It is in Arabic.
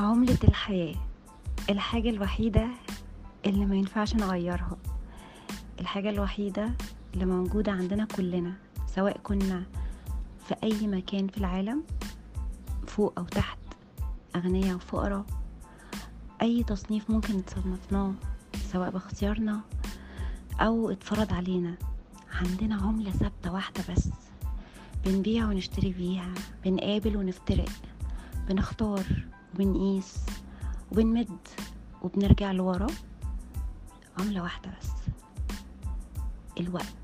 عملة الحياة الحاجة الوحيدة اللي ما ينفعش نغيرها الحاجة الوحيدة اللي موجودة عندنا كلنا سواء كنا في أي مكان في العالم فوق أو تحت أغنياء وفقراء أي تصنيف ممكن نتصنفناه سواء باختيارنا أو اتفرض علينا عندنا عملة ثابتة واحدة بس بنبيع ونشتري بيها بنقابل ونفترق بنختار. وبنقيس وبنمد وبنرجع لورا عملة واحدة بس. الوقت.